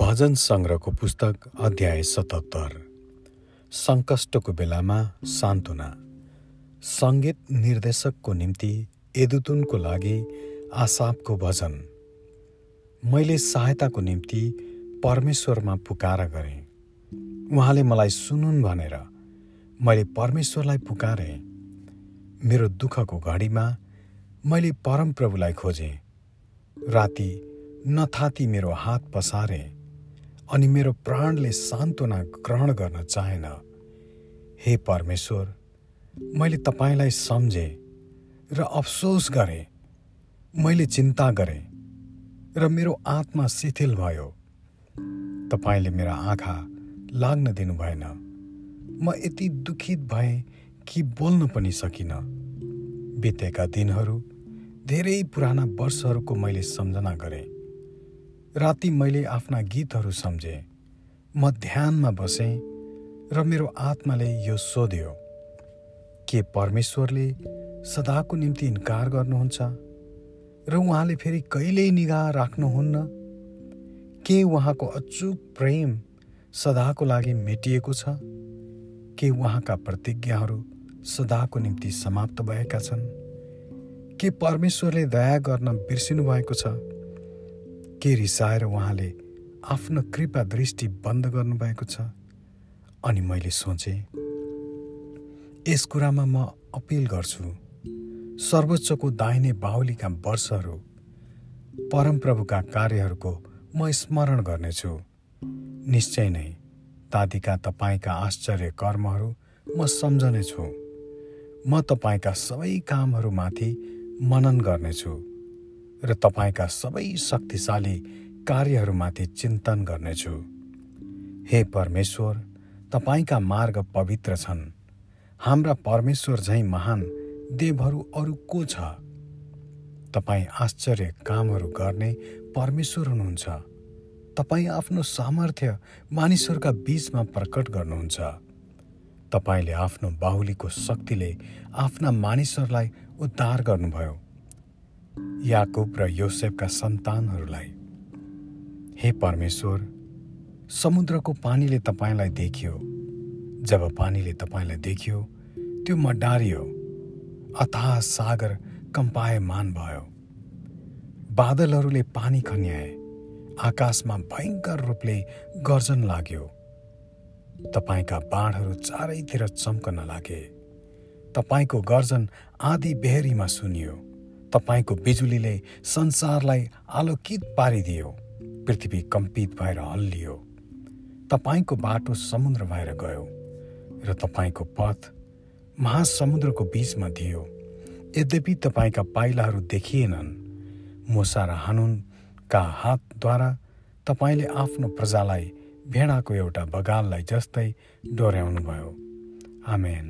भजन सङ्ग्रहको पुस्तक अध्याय सतहत्तर। सङ्कष्टको बेलामा सान्त्वना। सङ्गीत निर्देशकको निम्ति एदुतुनको लागि आसापको भजन। मैले सहायताको निम्ति परमेश्वरमा पुकारा गरेँ। उहाँले मलाई सुनुन् भनेर मैले परमेश्वरलाई पुकारेँ। मेरो दुःखको घडीमा मैले परमप्रभुलाई खोजेँ। राति नथाती मेरो हात पसारेँ। अनि मेरो प्राणले सान्त्वना ग्रहण गर्न चाहेन। हे परमेश्वर मैले तपाईँलाई सम्झेँ र अफसोस गरेँ मैले चिन्ता गरेँ र मेरो आत्मा शिथिल भयो। तपाईँले मेरा आँखा लाग्न दिनु भएन। म यति दुखित भएँ कि बोल्न पनि सकिनँ। बितेका दिनहरू धेरै पुराना वर्षहरूको मैले सम्झना गरेँ। राति मैले आफ्ना गीतहरू सम्झेँ। म ध्यानमा बसेँ र मेरो आत्माले यो सोध्यो के परमेश्वरले सदाको निम्ति इन्कार गर्नुहुन्छ? र उहाँले फेरि कहिल्यै निगाह राख्नुहुन्न? के उहाँको अचुक प्रेम सदाको लागि मेटिएको छ? के उहाँका प्रतिज्ञाहरू सदाको निम्ति समाप्त भएका छन्? के परमेश्वरले दया गर्न बिर्सिनु भएको छ? के रिसाएर उहाँले आफ्नो कृपा दृष्टि बन्द गर्नुभएको छ? अनि मैले सोचेँ यस कुरामा म अपिल गर्छु। सर्वोच्चको दाहिने बाहुलीका वर्षहरू परमप्रभुका कार्यहरूको म स्मरण गर्नेछु। निश्चय नै दादीका तपाईँका आश्चर्य कर्महरू म सम्झनेछु। म तपाईँका सबै कामहरूमाथि मनन गर्नेछु। र तपाईँका सबै शक्तिशाली कार्यहरूमाथि चिन्तन गर्नेछु। हे परमेश्वर तपाईँका मार्ग पवित्र छन्। हाम्रा परमेश्वर झैँ महान देवहरू अरू को छ? तपाईँ आश्चर्य कामहरू गर्ने परमेश्वर हुनुहुन्छ। तपाईँ आफ्नो सामर्थ्य मानिसहरूका बीचमा प्रकट गर्नुहुन्छ। तपाईँले आफ्नो बाहुलीको शक्तिले आफ्ना मानिसहरूलाई उद्धार गर्नुभयो। याकुब र योसेफका सन्तानहरूलाई। हे परमेश्वर समुद्रको पानीले तपाईँलाई देखियो। जब पानीले तपाईँलाई देखियो त्यो मडारियो अथाह सागर कम्पायमान भयो। बादलहरूले पानी खन्याए आकाशमा भयङ्कर रूपले गर्जन लाग्यो। तपाईँका बाँडहरू चारैतिर चम्कन लागे। तपाईँको गर्जन आधी बेहरीमा सुनियो। तपाईँको बिजुलीले संसारलाई आलोकित पारिदियो पृथ्वी कम्पित भएर हल्लियो तपाईँको बाटो समुद्र भएर गयो र तपाईँको पथ महासमुद्रको बीचमा थियो। यद्यपि तपाईँका पाइलाहरू देखिएनन् मुसा र हानुनका हातद्वारा तपाईँले आफ्नो प्रजालाई भेडाको एउटा बगाललाई जस्तै डोर्याउनुभयो। आमेन।